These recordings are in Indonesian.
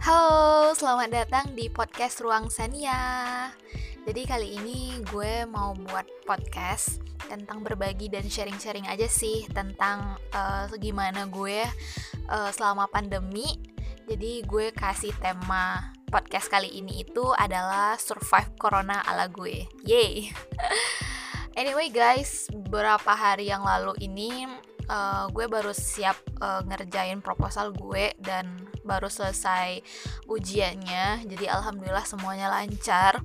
Halo, selamat datang di podcast Ruang Sania. Jadi kali ini gue mau buat podcast tentang berbagi dan sharing-sharing aja sih tentang uh, gimana gue uh, selama pandemi. Jadi gue kasih tema podcast kali ini itu adalah survive corona ala gue. Yay. anyway guys, beberapa hari yang lalu ini uh, gue baru siap uh, ngerjain proposal gue dan baru selesai ujiannya jadi alhamdulillah semuanya lancar.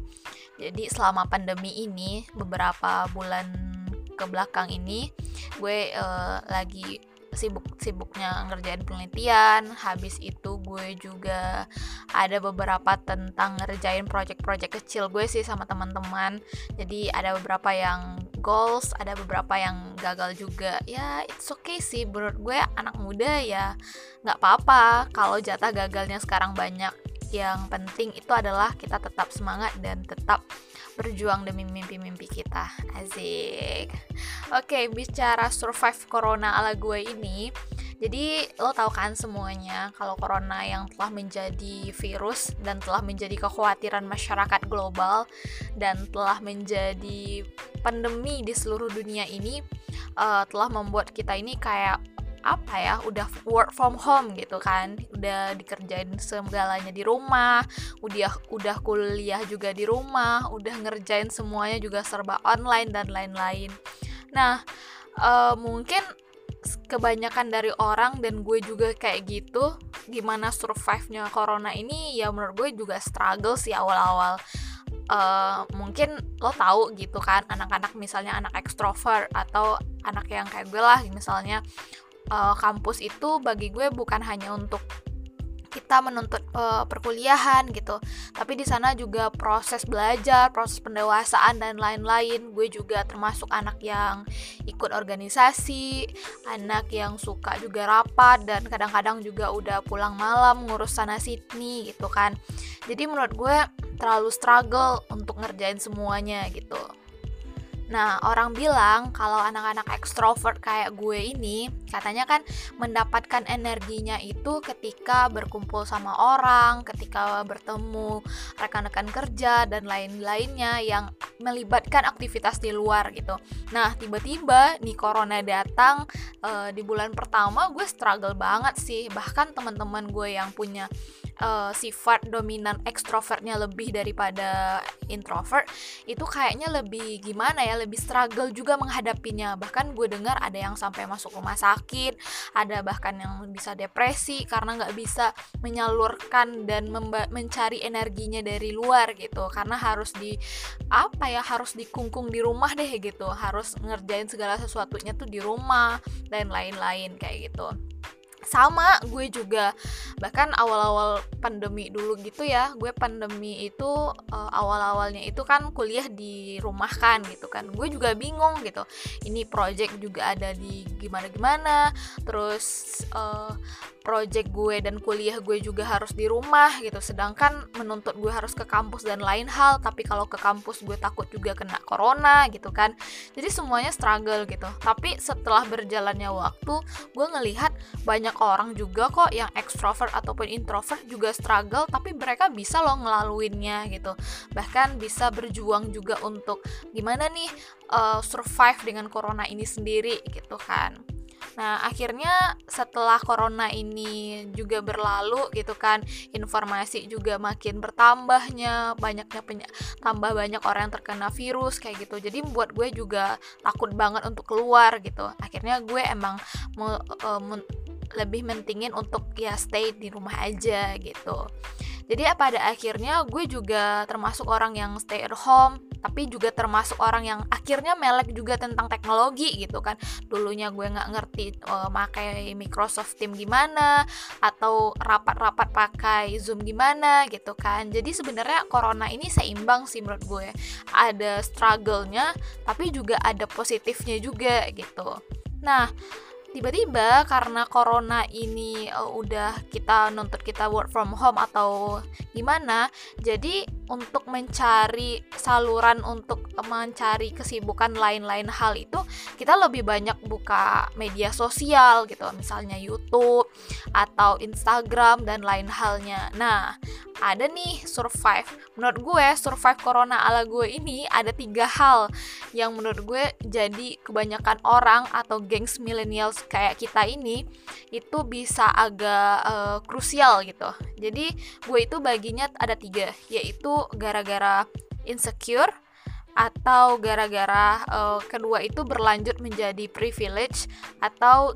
Jadi selama pandemi ini beberapa bulan ke belakang ini gue uh, lagi sibuk-sibuknya ngerjain penelitian. Habis itu gue juga ada beberapa tentang ngerjain project-project kecil gue sih sama teman-teman. Jadi ada beberapa yang goals ada beberapa yang gagal juga. Ya it's okay sih. Menurut gue anak muda ya nggak apa-apa. Kalau jatah gagalnya sekarang banyak yang penting itu adalah kita tetap semangat dan tetap berjuang demi mimpi-mimpi kita. Asik. Oke okay, bicara survive corona ala gue ini jadi lo tau kan semuanya kalau corona yang telah menjadi virus dan telah menjadi kekhawatiran masyarakat global dan telah menjadi pandemi di seluruh dunia ini uh, telah membuat kita ini kayak apa ya udah work from home gitu kan. Udah dikerjain segalanya di rumah udah udah kuliah juga di rumah udah ngerjain semuanya juga serba online dan lain-lain. Nah uh, mungkin kebanyakan dari orang dan gue juga kayak gitu gimana survive-nya corona ini ya menurut gue juga struggle sih awal-awal. Uh, mungkin lo tahu gitu kan anak-anak misalnya anak ekstrovert atau anak yang kayak gue lah misalnya uh, kampus itu bagi gue bukan hanya untuk kita menuntut uh, perkuliahan gitu tapi di sana juga proses belajar proses pendewasaan dan lain-lain. Gue juga termasuk anak yang ikut organisasi anak yang suka juga rapat dan kadang-kadang juga udah pulang malam ngurus sana sini gitu kan. Jadi menurut gue terlalu struggle untuk ngerjain semuanya gitu Nah, orang bilang kalau anak-anak ekstrovert kayak gue ini, katanya kan mendapatkan energinya itu ketika berkumpul sama orang, ketika bertemu rekan-rekan kerja dan lain-lainnya yang melibatkan aktivitas di luar gitu. Nah, tiba-tiba nih corona datang e, di bulan pertama gue struggle banget sih. Bahkan teman-teman gue yang punya uh, sifat dominan ekstrovertnya lebih daripada introvert itu kayaknya lebih gimana ya lebih struggle juga menghadapinya. Bahkan gue dengar ada yang sampai masuk rumah sakit ada bahkan yang bisa depresi karena nggak bisa menyalurkan dan mencari energinya dari luar gitu. Karena harus di apa ya harus dikungkung di rumah deh gitu. Harus ngerjain segala sesuatunya tuh di rumah dan lain-lain kayak gitu sama gue juga. Bahkan awal-awal pandemi dulu gitu ya gue pandemi itu uh, awal-awalnya itu kan kuliah di rumah kan gitu kan. Gue juga bingung gitu. Ini project juga ada di gimana-gimana terus uh, project gue dan kuliah gue juga harus di rumah gitu. Sedangkan menuntut gue harus ke kampus dan lain hal tapi kalau ke kampus gue takut juga kena corona gitu kan. Jadi semuanya struggle gitu. Tapi setelah berjalannya waktu gue ngelihat banyak orang juga kok yang extrovert ataupun introvert juga struggle tapi mereka bisa loh ngelaluinnya gitu bahkan bisa berjuang juga untuk gimana nih uh, survive dengan corona ini sendiri gitu kan Nah, akhirnya setelah corona ini juga berlalu gitu kan, informasi juga makin bertambahnya, banyaknya peny- tambah banyak orang yang terkena virus kayak gitu. Jadi membuat gue juga takut banget untuk keluar gitu. Akhirnya gue emang uh, lebih mentingin untuk ya stay di rumah aja gitu. Jadi pada akhirnya gue juga termasuk orang yang stay at home tapi juga termasuk orang yang akhirnya melek juga tentang teknologi gitu kan. Dulunya gue nggak ngerti uh, pakai Microsoft Team gimana atau rapat-rapat pakai Zoom gimana gitu kan. Jadi sebenarnya corona ini seimbang sih menurut gue. Ada struggle-nya tapi juga ada positifnya juga gitu. Nah tiba-tiba karena corona ini uh, udah kita nuntut kita work from home atau gimana jadi untuk mencari saluran untuk mencari kesibukan lain-lain hal itu kita lebih banyak buka media sosial gitu misalnya YouTube atau Instagram dan lain halnya. Nah ada nih survive. Menurut gue survive corona ala gue ini ada tiga hal yang menurut gue jadi kebanyakan orang atau gengs millennials kayak kita ini itu bisa agak uh, krusial gitu. Jadi gue itu baginya ada tiga yaitu gara-gara insecure atau gara-gara uh, kedua itu berlanjut menjadi privilege atau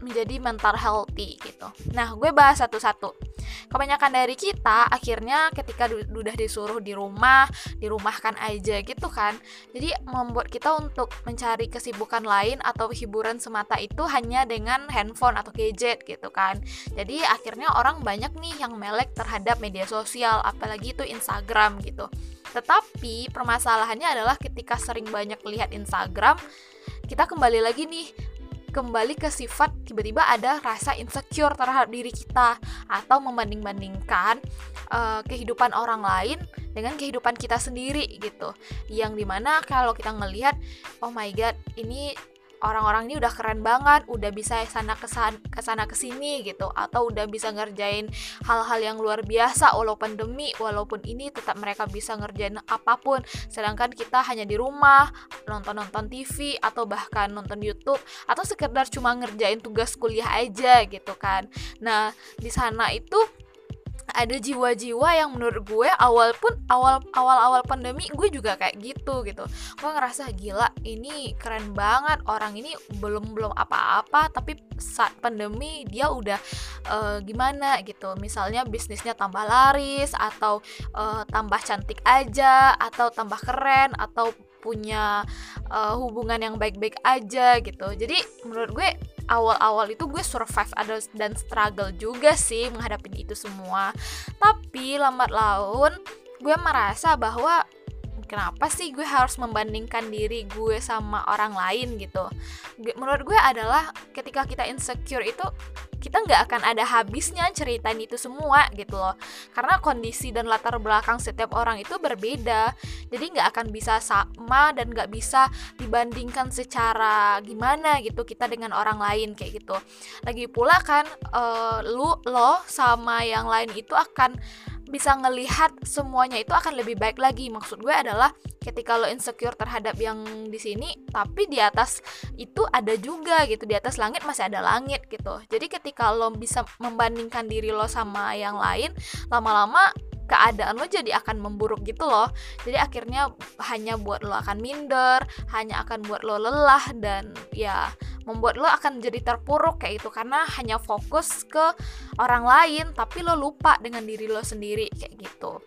menjadi mental healthy gitu. Nah, gue bahas satu-satu. Kebanyakan dari kita akhirnya ketika udah disuruh di rumah, dirumahkan aja gitu kan. Jadi membuat kita untuk mencari kesibukan lain atau hiburan semata itu hanya dengan handphone atau gadget gitu kan. Jadi akhirnya orang banyak nih yang melek terhadap media sosial, apalagi itu Instagram gitu. Tetapi permasalahannya adalah ketika sering banyak lihat Instagram, kita kembali lagi nih kembali ke sifat tiba-tiba ada rasa insecure terhadap diri kita atau membanding-bandingkan uh, kehidupan orang lain dengan kehidupan kita sendiri gitu. Yang di mana kalau kita ngelihat oh my god ini orang-orang ini udah keren banget, udah bisa sana kesan ke sana ke sini gitu, atau udah bisa ngerjain hal-hal yang luar biasa walaupun pandemi, walaupun ini tetap mereka bisa ngerjain apa pun, sedangkan kita hanya di rumah nonton-nonton TV atau bahkan nonton YouTube atau sekedar cuma ngerjain tugas kuliah aja gitu kan. Nah di sana itu ada jiwa-jiwa yang menurut gue awal pun awal awal awal pandemi gue juga kayak gitu gitu. Gue ngerasa gila ini keren banget. Orang ini belum belum apa-apa tapi saat pandemi dia udah uh, gimana gitu. Misalnya bisnisnya tambah laris atau uh, tambah cantik aja atau tambah keren atau punya uh, hubungan yang baik-baik aja gitu. Jadi menurut gue awal-awal itu gue survive ada dan struggle juga sih menghadapi itu semua. Tapi lambat laun gue merasa bahwa kenapa sih gue harus membandingkan diri gue sama orang lain gitu? Menurut gue adalah ketika kita insecure itu kita nggak akan ada habisnya ceritain itu semua gitu loh. Karena kondisi dan latar belakang setiap orang itu berbeda. Jadi nggak akan bisa sama dan nggak bisa dibandingkan secara gimana gitu kita dengan orang lain kayak gitu. Lagi pula kan uh, lu lo sama yang lain itu akan bisa ngelihat semuanya itu akan lebih baik lagi. Maksud gue adalah ketika lo insecure terhadap yang di sini, tapi di atas itu ada juga gitu. Di atas langit masih ada langit gitu. Jadi ketika lo bisa membandingkan diri lo sama yang lain, lama-lama keadaan lo jadi akan memburuk gitu loh. Jadi akhirnya hanya buat lo akan minder hanya akan buat lo lelah dan ya membuat lo akan jadi terpuruk kayak itu karena hanya fokus ke orang lain tapi lo lupa dengan diri lo sendiri kayak gitu.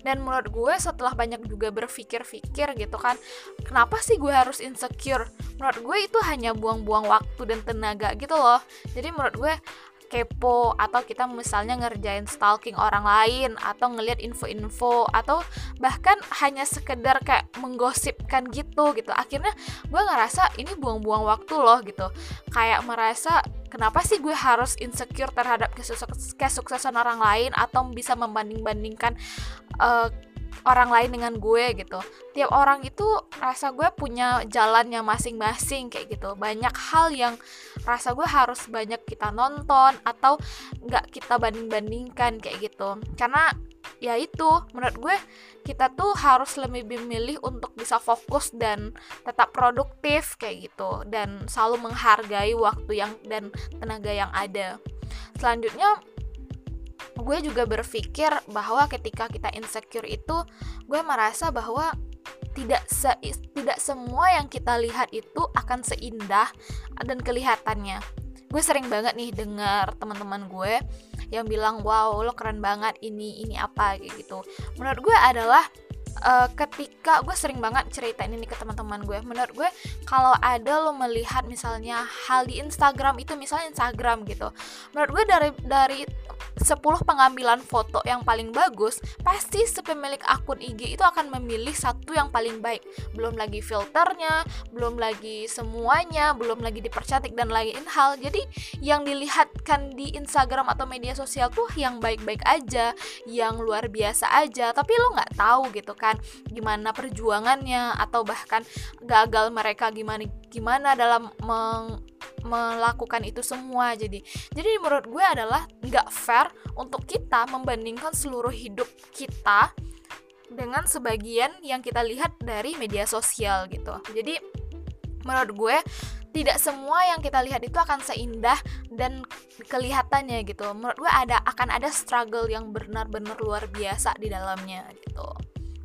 Dan menurut gue setelah banyak juga berpikir-pikir gitu kan kenapa sih gue harus insecure? Menurut gue itu hanya buang-buang waktu dan tenaga gitu loh. Jadi menurut gue kepo atau kita misalnya ngerjain stalking orang lain atau ngelihat info-info atau bahkan hanya sekedar kayak menggosipkan gitu gitu. Akhirnya gue ngerasa ini buang-buang waktu loh gitu. Kayak merasa kenapa sih gue harus insecure terhadap kesuksesan orang lain atau bisa membanding-bandingkan uh, orang lain dengan gue gitu. Tiap orang itu rasa gue punya jalannya masing-masing kayak gitu. Banyak hal yang rasa gue harus banyak kita nonton atau nggak kita banding-bandingkan kayak gitu. Karena ya itu menurut gue kita tuh harus lebih memilih untuk bisa fokus dan tetap produktif kayak gitu. Dan selalu menghargai waktu yang dan tenaga yang ada. Selanjutnya gue juga berpikir bahwa ketika kita insecure itu gue merasa bahwa tidak se tidak semua yang kita lihat itu akan seindah dan kelihatannya. Gue sering banget nih dengar teman-teman gue yang bilang wow lo keren banget ini ini apa kayak gitu. Menurut gue adalah uh, ketika gue sering banget ceritain ini ke teman-teman gue menurut gue kalau ada lo melihat misalnya hal di Instagram itu misalnya Instagram gitu. Menurut gue dari dari 10 pengambilan foto yang paling bagus, pasti si pemilik akun IG itu akan memilih satu yang paling baik. Belum lagi filternya, belum lagi semuanya, belum lagi dipercantik dan lain hal. Jadi yang dilihatkan di Instagram atau media sosial tuh yang baik-baik aja, yang luar biasa aja. Tapi lo nggak tahu gitu kan gimana perjuangannya atau bahkan gagal mereka gimana gimana dalam meng melakukan itu semua. Jadi jadi menurut gue adalah nggak fair untuk kita membandingkan seluruh hidup kita dengan sebagian yang kita lihat dari media sosial gitu. Jadi menurut gue tidak semua yang kita lihat itu akan seindah dan kelihatannya gitu. Menurut gue ada akan ada struggle yang benar-benar luar biasa di dalamnya gitu.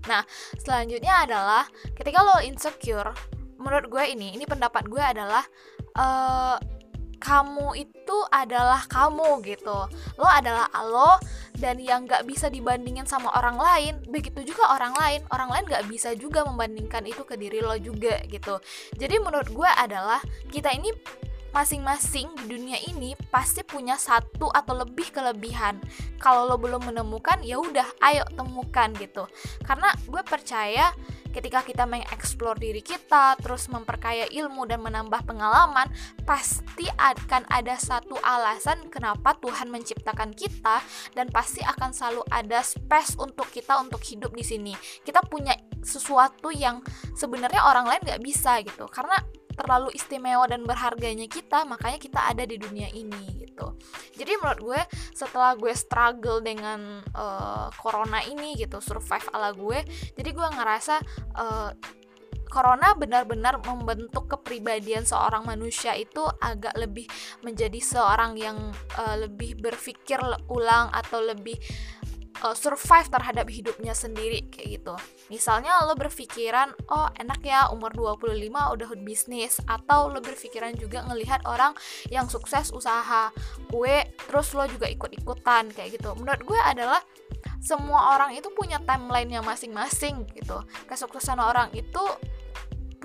Nah selanjutnya adalah ketika lo insecure menurut gue ini ini pendapat gue adalah uh, kamu itu adalah kamu gitu lo adalah lo dan yang gak bisa dibandingin sama orang lain begitu juga orang lain orang lain gak bisa juga membandingkan itu ke diri lo juga gitu jadi menurut gue adalah kita ini masing-masing di dunia ini pasti punya satu atau lebih kelebihan. Kalau lo belum menemukan, ya udah, ayo temukan gitu. Karena gue percaya ketika kita mengeksplor diri kita, terus memperkaya ilmu dan menambah pengalaman, pasti akan ada satu alasan kenapa Tuhan menciptakan kita dan pasti akan selalu ada space untuk kita untuk hidup di sini. Kita punya sesuatu yang sebenarnya orang lain nggak bisa gitu, karena terlalu istimewa dan berharganya kita makanya kita ada di dunia ini gitu. Jadi menurut gue setelah gue struggle dengan uh, corona ini gitu survive ala gue jadi gue ngerasa uh, corona benar-benar membentuk kepribadian seorang manusia itu agak lebih menjadi seorang yang uh, lebih berpikir ulang atau lebih uh, survive terhadap hidupnya sendiri kayak gitu. Misalnya lo berpikiran, oh enak ya umur 25 udah bisnis atau lo berpikiran juga ngelihat orang yang sukses usaha kue terus lo juga ikut-ikutan kayak gitu. Menurut gue adalah semua orang itu punya timeline-nya masing-masing gitu. Kesuksesan orang itu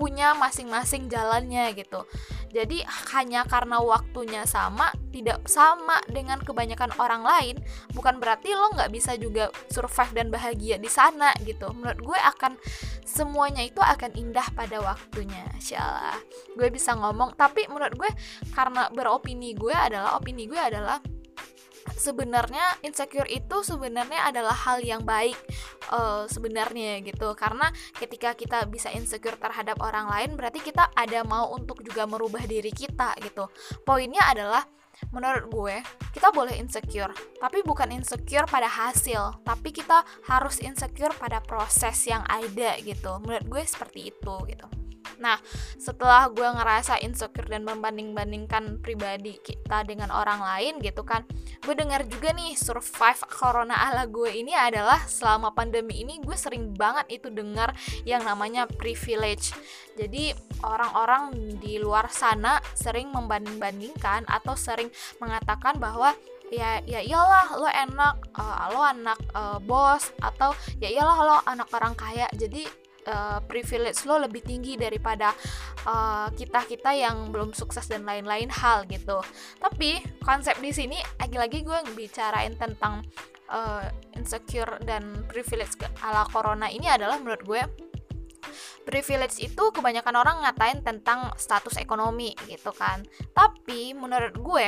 punya masing-masing jalannya gitu. Jadi hanya karena waktunya sama, tidak sama dengan kebanyakan orang lain, bukan berarti lo nggak bisa juga survive dan bahagia di sana gitu. Menurut gue akan semuanya itu akan indah pada waktunya, insyaallah. Gue bisa ngomong, tapi menurut gue karena beropini gue adalah opini gue adalah sebenarnya insecure itu sebenarnya adalah hal yang baik uh, sebenarnya gitu. Karena ketika kita bisa insecure terhadap orang lain berarti kita ada mau untuk juga merubah diri kita gitu. Poinnya adalah menurut gue kita boleh insecure tapi bukan insecure pada hasil tapi kita harus insecure pada proses yang ada gitu. Menurut gue seperti itu gitu Nah, setelah gue ngerasa insecure dan membanding-bandingkan pribadi kita dengan orang lain gitu kan, gue dengar juga nih survive corona ala gue ini adalah selama pandemi ini gue sering banget itu dengar yang namanya privilege. Jadi orang-orang di luar sana sering membanding-bandingkan atau sering mengatakan bahwa ya ya iyalah lo enak uh, lo anak uh, bos atau ya iyalah lo anak orang kaya jadi uh, privilege lo lebih tinggi daripada uh, kita kita yang belum sukses dan lain-lain hal gitu. Tapi konsep di sini lagi-lagi gue bicarain tentang uh, insecure dan privilege ala corona ini adalah menurut gue privilege itu kebanyakan orang ngatain tentang status ekonomi gitu kan. Tapi menurut gue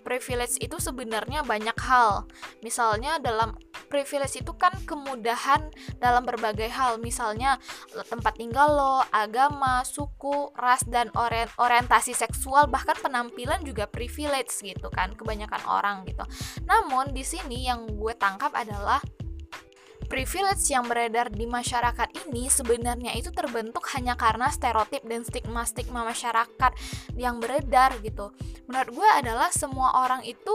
privilege itu sebenarnya banyak hal. Misalnya dalam privilege itu kan kemudahan dalam berbagai hal. Misalnya tempat tinggal lo agama suku ras dan orient orientasi seksual bahkan penampilan juga privilege gitu kan kebanyakan orang gitu. Namun di sini yang gue tangkap adalah privilege yang beredar di masyarakat ini sebenarnya itu terbentuk hanya karena stereotip dan stigma-stigma masyarakat yang beredar gitu. Menurut gue adalah semua orang itu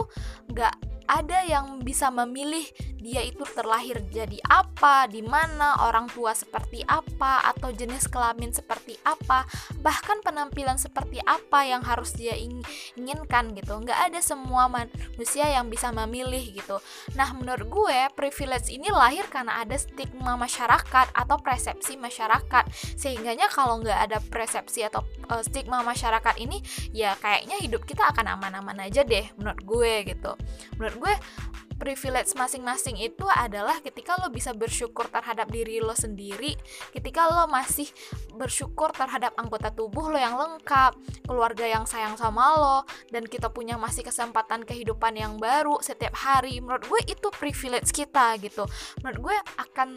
gak ada yang bisa memilih dia itu terlahir jadi apa, di mana, orang tua seperti apa, atau jenis kelamin seperti apa, bahkan penampilan seperti apa yang harus dia inginkan gitu. Nggak ada semua manusia yang bisa memilih gitu. Nah, menurut gue privilege ini lahir karena ada stigma masyarakat atau persepsi masyarakat. Sehingganya kalau nggak ada persepsi atau uh, stigma masyarakat ini, ya kayaknya hidup kita akan aman-aman aja deh menurut gue gitu. Menurut gue privilege masing-masing itu adalah ketika lo bisa bersyukur terhadap diri lo sendiri, ketika lo masih bersyukur terhadap anggota tubuh lo yang lengkap, keluarga yang sayang sama lo, dan kita punya masih kesempatan kehidupan yang baru setiap hari. Menurut gue itu privilege kita gitu. Menurut gue akan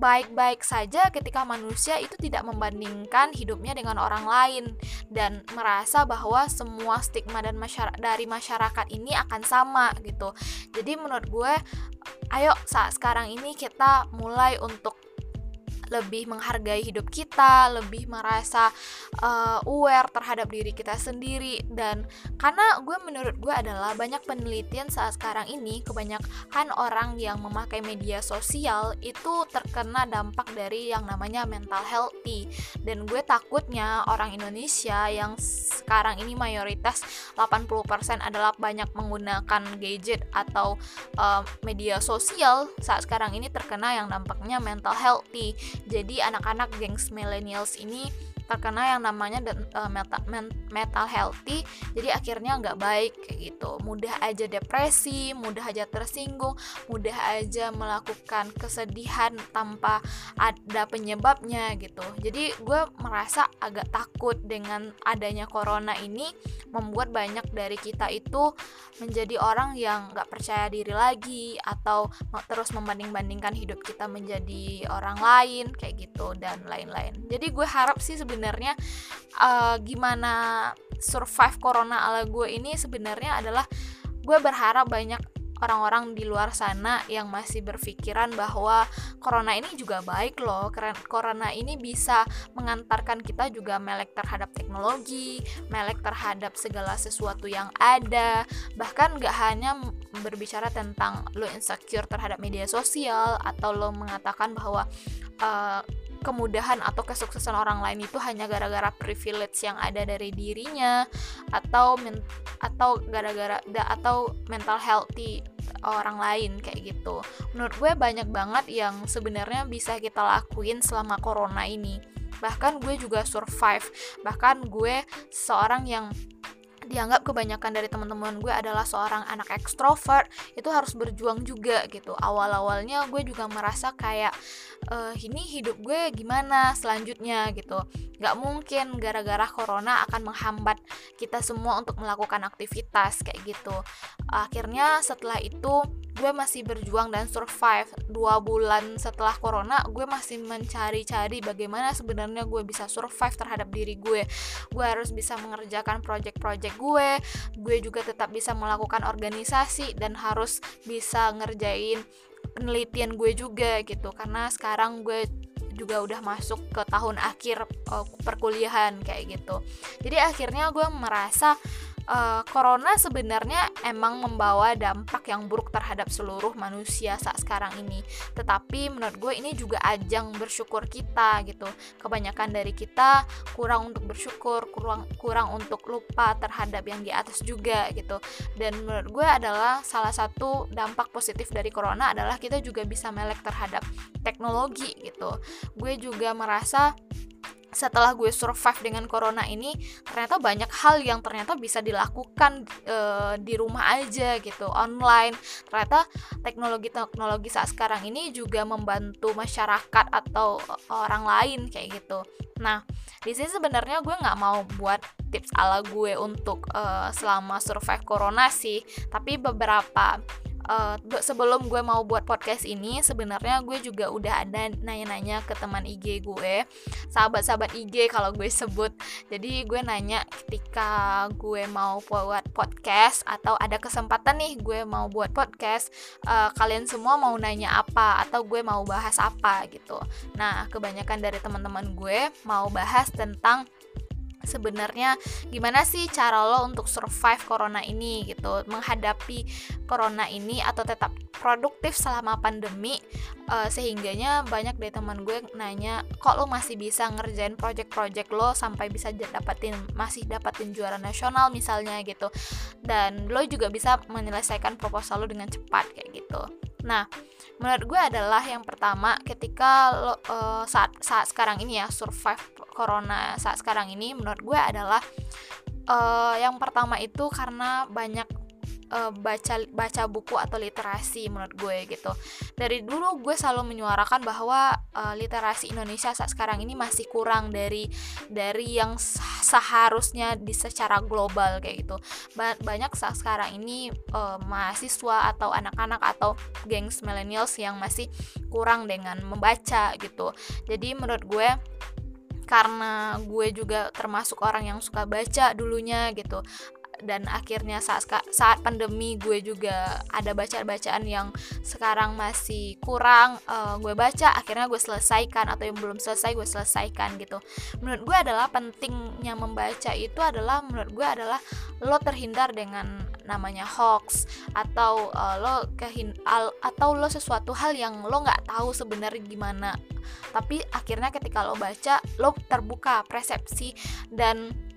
baik-baik saja ketika manusia itu tidak membandingkan hidupnya dengan orang lain dan merasa bahwa semua stigma dan masyarakat dari masyarakat ini akan sama gitu. Jadi menurut gue ayo saat sekarang ini kita mulai untuk lebih menghargai hidup kita, lebih merasa uh, aware terhadap diri kita sendiri. Dan karena gue menurut gue adalah banyak penelitian saat sekarang ini kebanyakan orang yang memakai media sosial itu terkena dampak dari yang namanya mental healthy. Dan gue takutnya orang Indonesia yang sekarang ini mayoritas 80% adalah banyak menggunakan gadget atau uh, media sosial saat sekarang ini terkena yang dampaknya mental healthy jadi anak-anak gengs millennials ini terkena yang namanya uh, mental, mental healthy jadi akhirnya nggak baik kayak gitu. Mudah aja depresi mudah aja tersinggung mudah aja melakukan kesedihan tanpa ada penyebabnya gitu. Jadi gue merasa agak takut dengan adanya corona ini membuat banyak dari kita itu menjadi orang yang nggak percaya diri lagi atau terus membanding-bandingkan hidup kita menjadi orang lain kayak gitu dan lain-lain. Jadi gue harap sih sebenarnya sebenarnya uh, gimana survive corona ala gue ini sebenarnya adalah gue berharap banyak orang-orang di luar sana yang masih berpikiran bahwa corona ini juga baik loh. Corona ini bisa mengantarkan kita juga melek terhadap teknologi melek terhadap segala sesuatu yang ada. Bahkan gak hanya berbicara tentang lo insecure terhadap media sosial atau lo mengatakan bahwa uh, kemudahan atau kesuksesan orang lain itu hanya gara-gara privilege yang ada dari dirinya atau men atau gara-gara atau mental healthy orang lain kayak gitu. Menurut gue banyak banget yang sebenarnya bisa kita lakuin selama corona ini. Bahkan gue juga survive. Bahkan gue seorang yang dianggap kebanyakan dari teman-teman gue adalah seorang anak ekstrovert itu harus berjuang juga gitu. Awal-awalnya gue juga merasa kayak e, ini hidup gue gimana selanjutnya? gitu. Nggak mungkin gara-gara corona akan menghambat kita semua untuk melakukan aktivitas kayak gitu. Akhirnya setelah itu gue masih berjuang dan survive dua bulan setelah corona gue masih mencari-cari bagaimana sebenarnya gue bisa survive terhadap diri gue gue harus bisa mengerjakan project-project gue gue juga tetap bisa melakukan organisasi dan harus bisa ngerjain penelitian gue juga gitu. Karena sekarang gue juga udah masuk ke tahun akhir uh, perkuliahan kayak gitu. Jadi akhirnya gue merasa uh, corona sebenarnya emang membawa dampak yang buruk terhadap seluruh manusia saat sekarang ini. Tetapi menurut gue ini juga ajang bersyukur kita gitu. Kebanyakan dari kita kurang untuk bersyukur, kurang kurang untuk lupa terhadap yang di atas juga gitu. Dan menurut gue adalah salah satu dampak positif dari corona adalah kita juga bisa melek terhadap teknologi gitu. Gue juga merasa setelah gue survive dengan corona ini ternyata banyak hal yang ternyata bisa dilakukan e, di rumah aja gitu online. Ternyata teknologi-teknologi saat sekarang ini juga membantu masyarakat atau orang lain kayak gitu. Nah di sini sebenarnya gue nggak mau buat tips ala gue untuk e, selama survive corona sih. Tapi beberapa uh, sebelum gue mau buat podcast ini sebenarnya gue juga udah ada nanya-nanya ke teman IG gue sahabat-sahabat IG kalau gue sebut. Jadi gue nanya ketika gue mau buat podcast atau ada kesempatan nih gue mau buat podcast uh, kalian semua mau nanya apa atau gue mau bahas apa gitu. Nah kebanyakan dari teman-teman gue mau bahas tentang sebenarnya gimana sih cara lo untuk survive corona ini gitu? Menghadapi corona ini atau tetap produktif selama pandemi uh, sehingganya banyak dari teman gue nanya kok lo masih bisa ngerjain project-project lo sampai bisa dapatin masih dapatin juara nasional misalnya? gitu. Dan lo juga bisa menyelesaikan proposal lo dengan cepat kayak gitu nah menurut gue adalah yang pertama ketika lo uh, saat saat sekarang ini ya survive corona saat sekarang ini menurut gue adalah uh, yang pertama itu karena banyak uh, baca baca buku atau literasi menurut gue gitu. Dari dulu gue selalu menyuarakan bahwa uh, literasi Indonesia saat sekarang ini masih kurang dari dari yang seharusnya di secara global kayak gitu. Ba banyak saat sekarang ini uh, mahasiswa atau anak-anak atau gengs millennials yang masih kurang dengan membaca gitu. Jadi menurut gue karena gue juga termasuk orang yang suka baca dulunya gitu dan akhirnya saat saat pandemi gue juga ada bacaan-bacaan yang sekarang masih kurang uh, gue baca akhirnya gue selesaikan atau yang belum selesai gue selesaikan gitu. Menurut gue adalah pentingnya membaca itu adalah menurut gue adalah lo terhindar dengan namanya hoax atau uh, lo kehin al, atau lo sesuatu hal yang lo nggak tahu sebenarnya gimana. Tapi akhirnya ketika lo baca lo terbuka persepsi dan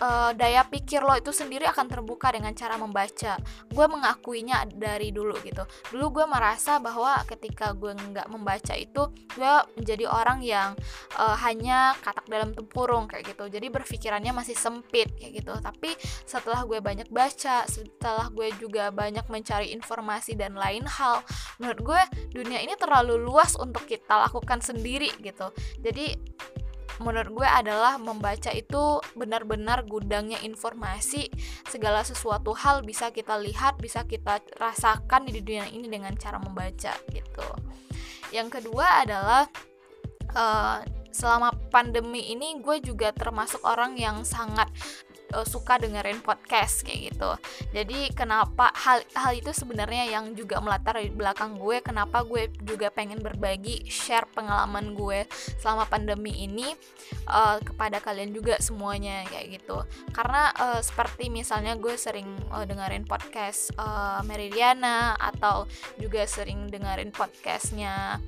uh, daya pikir lo itu sendiri akan terbuka dengan cara membaca. Gue mengakuinya dari dulu gitu. Dulu gue merasa bahwa ketika gue nggak membaca itu gue menjadi orang yang uh, hanya katak dalam tempurung kayak gitu. Jadi berpikirannya masih sempit kayak gitu. Tapi setelah gue banyak baca setelah gue juga banyak mencari informasi dan lain hal menurut gue dunia ini terlalu luas untuk kita lakukan sendiri gitu. Jadi menurut gue adalah membaca itu benar-benar gudangnya informasi segala sesuatu hal bisa kita lihat bisa kita rasakan di dunia ini dengan cara membaca gitu. Yang kedua adalah uh, selama pandemi ini gue juga termasuk orang yang sangat uh, suka dengerin podcast kayak gitu. Jadi kenapa hal hal itu sebenarnya yang juga melatar di belakang gue kenapa gue juga pengen berbagi share pengalaman gue selama pandemi ini uh, kepada kalian juga semuanya kayak gitu. Karena uh, seperti misalnya gue sering uh, dengerin podcast uh, Meridiana atau juga sering dengerin podcastnya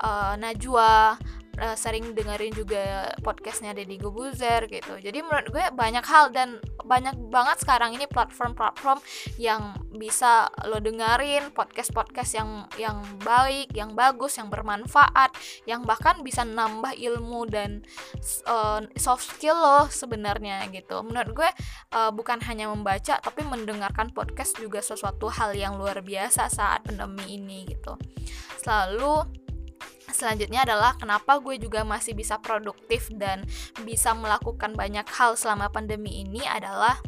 uh, Najwa uh, sering dengerin juga podcastnya Deddy Gobuzer gitu. Jadi menurut gue banyak hal dan banyak banget sekarang ini platform-platform yang bisa lo dengerin podcast-podcast yang yang baik yang bagus yang bermanfaat yang bahkan bisa nambah ilmu dan uh, soft skill lo sebenarnya gitu. Menurut gue uh, bukan hanya membaca tapi mendengarkan podcast juga sesuatu hal yang luar biasa saat pandemi ini gitu. Selalu selanjutnya adalah kenapa gue juga masih bisa produktif dan bisa melakukan banyak hal selama pandemi ini adalah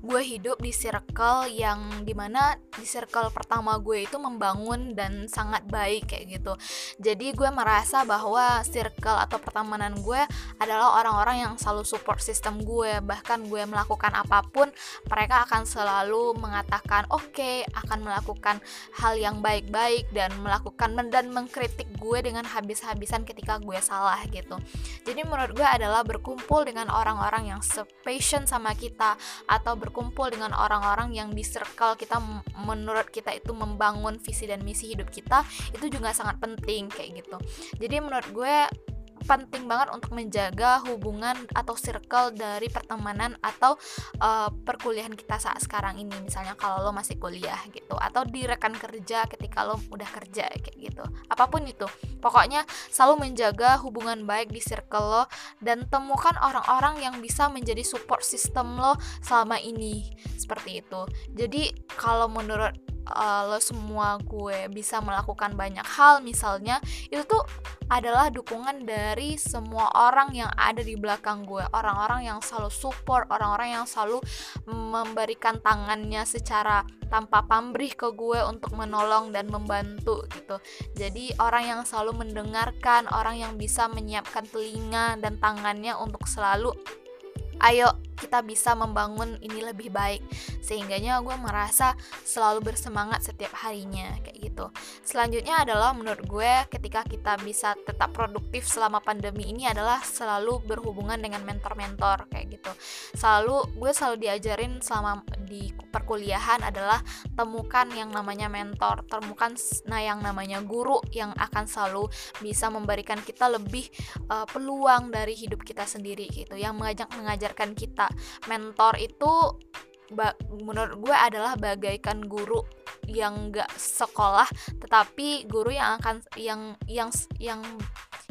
gue hidup di circle yang di mana di circle pertama gue itu membangun dan sangat baik kayak gitu. Jadi gue merasa bahwa circle atau pertemanan gue adalah orang-orang yang selalu support sistem gue. Bahkan gue melakukan apa pun mereka akan selalu mengatakan oke okay, akan melakukan hal yang baik-baik dan melakukan dan mengkritik gue dengan habis-habisan ketika gue salah gitu. Jadi menurut gue adalah berkumpul dengan orang-orang yang sepassion sama kita atau ber berkumpul dengan orang-orang yang di circle kita menurut kita itu membangun visi dan misi hidup kita itu juga sangat penting kayak gitu. Jadi menurut gue penting banget untuk menjaga hubungan atau circle dari pertemanan atau uh, perkuliahan kita saat sekarang ini. Misalnya kalau lo masih kuliah gitu atau di rekan kerja ketika lo udah kerja kayak gitu. Apa pun itu. Pokoknya selalu menjaga hubungan baik di circle lo dan temukan orang-orang yang bisa menjadi support system lo selama ini. Seperti itu. Jadi kalau menurut uh, lo semua gue bisa melakukan banyak hal misalnya itu tuh adalah dukungan dari semua orang yang ada di belakang gue. Orang-orang yang selalu support orang-orang yang selalu memberikan tangannya secara tanpa pamrih ke gue untuk menolong dan membantu gitu. Jadi orang yang selalu mendengarkan orang yang bisa menyiapkan telinga dan tangannya untuk selalu ayo kita bisa membangun ini lebih baik. Sehingganya gue merasa selalu bersemangat setiap harinya kayak gitu. Selanjutnya adalah menurut gue ketika kita bisa tetap produktif selama pandemi ini adalah selalu berhubungan dengan mentor-mentor kayak gitu. Selalu gue selalu diajarin selama di perkuliahan adalah temukan yang namanya mentor temukan nah yang namanya guru yang akan selalu bisa memberikan kita lebih uh, peluang dari hidup kita sendiri gitu. Yang mengajak mengajarkan kita. Mentor itu menurut gue adalah bagaikan guru yang gak sekolah tetapi guru yang akan yang yang yang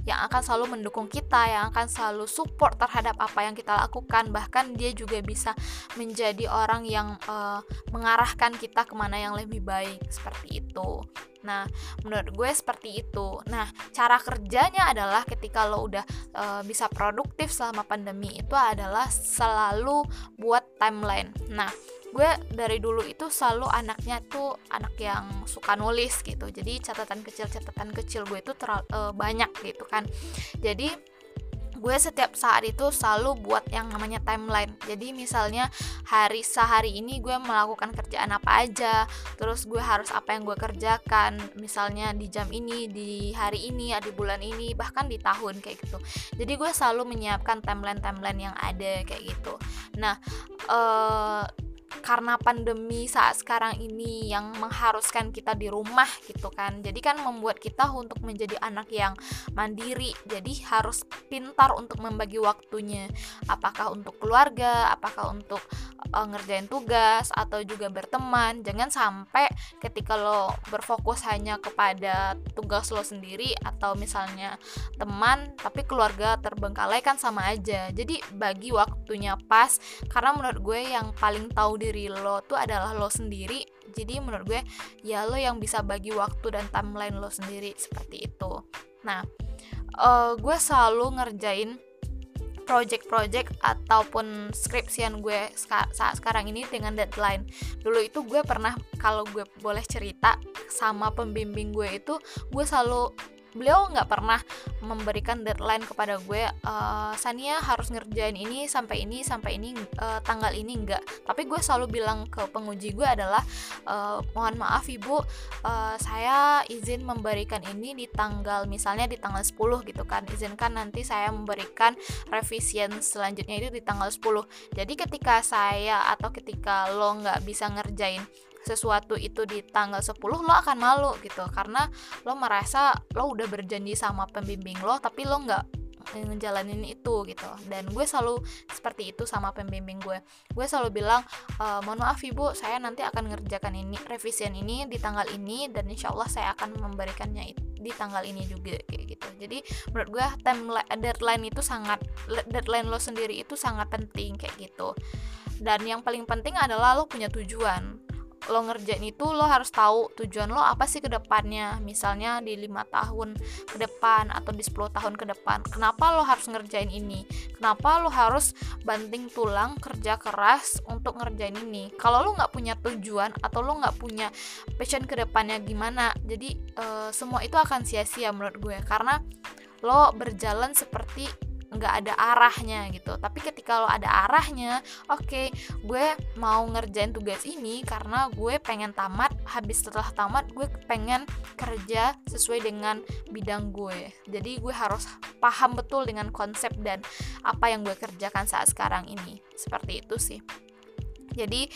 yang akan selalu mendukung kita yang akan selalu support terhadap apa yang kita lakukan bahkan dia juga bisa menjadi orang yang uh, mengarahkan kita ke mana yang lebih baik seperti itu Nah, menurut gue seperti itu. Nah, cara kerjanya adalah ketika lo udah e, bisa produktif selama pandemi itu adalah selalu buat timeline. Nah, gue dari dulu itu selalu anaknya tuh anak yang suka nulis gitu. Jadi catatan kecil catatan kecil gue itu terlalu e, banyak gitu kan. Jadi gue setiap saat itu selalu buat yang namanya timeline jadi misalnya hari sehari ini gue melakukan kerjaan apa aja terus gue harus apa yang gue kerjakan misalnya di jam ini di hari ini di bulan ini bahkan di tahun kayak gitu jadi gue selalu menyiapkan timeline timeline yang ada kayak gitu nah uh, karena pandemi saat sekarang ini yang mengharuskan kita di rumah gitu kan. Jadi kan membuat kita untuk menjadi anak yang mandiri. Jadi harus pintar untuk membagi waktunya. Apakah untuk keluarga apakah untuk uh, ngerjain tugas atau juga berteman. Jangan sampai ketika lo berfokus hanya kepada tugas lo sendiri atau misalnya teman tapi keluarga terbengkalai kan sama aja. Jadi bagi waktunya pas. Karena menurut gue yang paling tahu diri lo tuh adalah lo sendiri. Jadi menurut gue ya lo yang bisa bagi waktu dan timeline lo sendiri seperti itu. Nah uh, gue selalu ngerjain project-project ataupun skripsian gue saat sekarang ini dengan deadline. Dulu itu gue pernah kalau gue boleh cerita sama pembimbing gue itu gue selalu beliau nggak pernah memberikan deadline kepada gue uh, Sania harus ngerjain ini sampai ini sampai ini uh, tanggal ini. Enggak tapi gue selalu bilang ke penguji gue adalah uh, mohon maaf ibu uh, saya izin memberikan ini di tanggal misalnya di tanggal 10 gitu kan. Izinkan nanti saya memberikan revisian selanjutnya itu di tanggal 10 jadi ketika saya atau ketika lo nggak bisa ngerjain sesuatu itu di tanggal 10 lo akan malu gitu. Karena lo merasa lo udah berjanji sama pembimbing lo tapi lo nggak ngejalanin itu gitu. Dan gue selalu seperti itu sama pembimbing gue. Gue selalu bilang e, mohon maaf ibu saya nanti akan ngerjakan ini revisian ini di tanggal ini dan insya Allah saya akan memberikannya di tanggal ini juga kayak gitu. Jadi menurut gue timeline deadline itu sangat deadline lo sendiri itu sangat penting kayak gitu. Dan yang paling penting adalah lo punya tujuan lo ngerjain itu lo harus tahu tujuan lo apa sih ke depannya. Misalnya di lima tahun ke depan atau di 10 tahun ke depan kenapa lo harus ngerjain ini? Kenapa lo harus banting tulang kerja keras untuk ngerjain ini? Kalau lo nggak punya tujuan atau lo nggak punya passion ke depannya gimana? Jadi uh, semua itu akan sia-sia menurut gue karena lo berjalan seperti nggak ada arahnya gitu. Tapi ketika lo ada arahnya oke okay, gue mau ngerjain tugas ini karena gue pengen tamat habis setelah tamat gue pengen kerja sesuai dengan bidang gue. Jadi gue harus paham betul dengan konsep dan apa yang gue kerjakan saat sekarang ini. Seperti itu sih. Jadi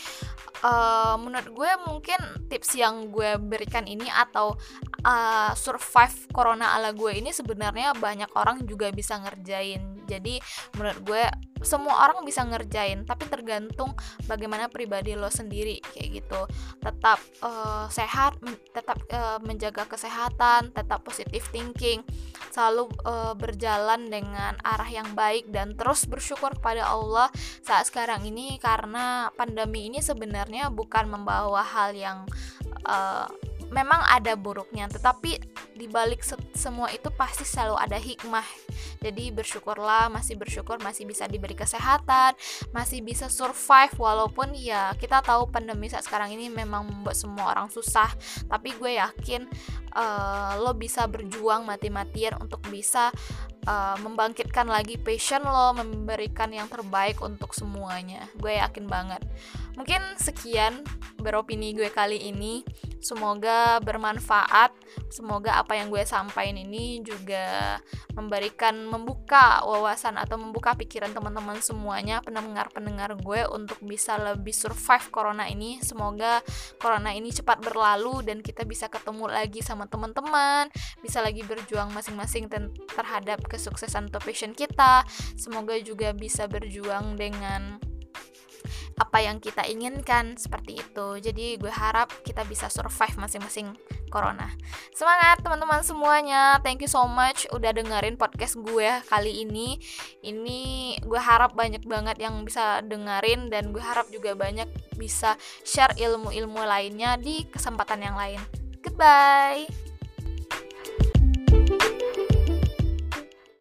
uh, menurut gue mungkin tips yang gue berikan ini atau uh, survive corona ala gue ini sebenarnya banyak orang juga bisa ngerjain. Jadi menurut gue semua orang bisa ngerjain tapi tergantung bagaimana pribadi lo sendiri kayak gitu. Tetap uh, sehat tetap uh, menjaga kesehatan tetap positive thinking selalu uh, berjalan dengan arah yang baik dan terus bersyukur kepada Allah saat sekarang ini karena pandemi ini sebenarnya bukan membawa hal yang uh, memang ada buruknya tetapi di balik semua itu pasti selalu ada hikmah. Jadi bersyukurlah masih bersyukur masih bisa diberi kesehatan masih bisa survive walaupun ya kita tahu pandemi saat sekarang ini memang membuat semua orang susah. Tapi gue yakin uh, lo bisa berjuang mati-matian untuk bisa uh, membangkitkan lagi passion lo memberikan yang terbaik untuk semuanya. Gue yakin banget. Mungkin sekian beropini gue kali ini. Semoga bermanfaat. Semoga apa yang gue sampaikan ini juga memberikan membuka wawasan atau membuka pikiran teman-teman semuanya pendengar-pendengar gue untuk bisa lebih survive corona ini. Semoga corona ini cepat berlalu dan kita bisa ketemu lagi sama teman-teman. Bisa lagi berjuang masing-masing terhadap kesuksesan atau passion kita. Semoga juga bisa berjuang dengan apa yang kita inginkan seperti itu. Jadi gue harap kita bisa survive masing-masing corona. Semangat teman-teman semuanya. Thank you so much udah dengerin podcast gue kali ini. Ini gue harap banyak banget yang bisa dengerin dan gue harap juga banyak bisa share ilmu-ilmu lainnya di kesempatan yang lain Goodbye.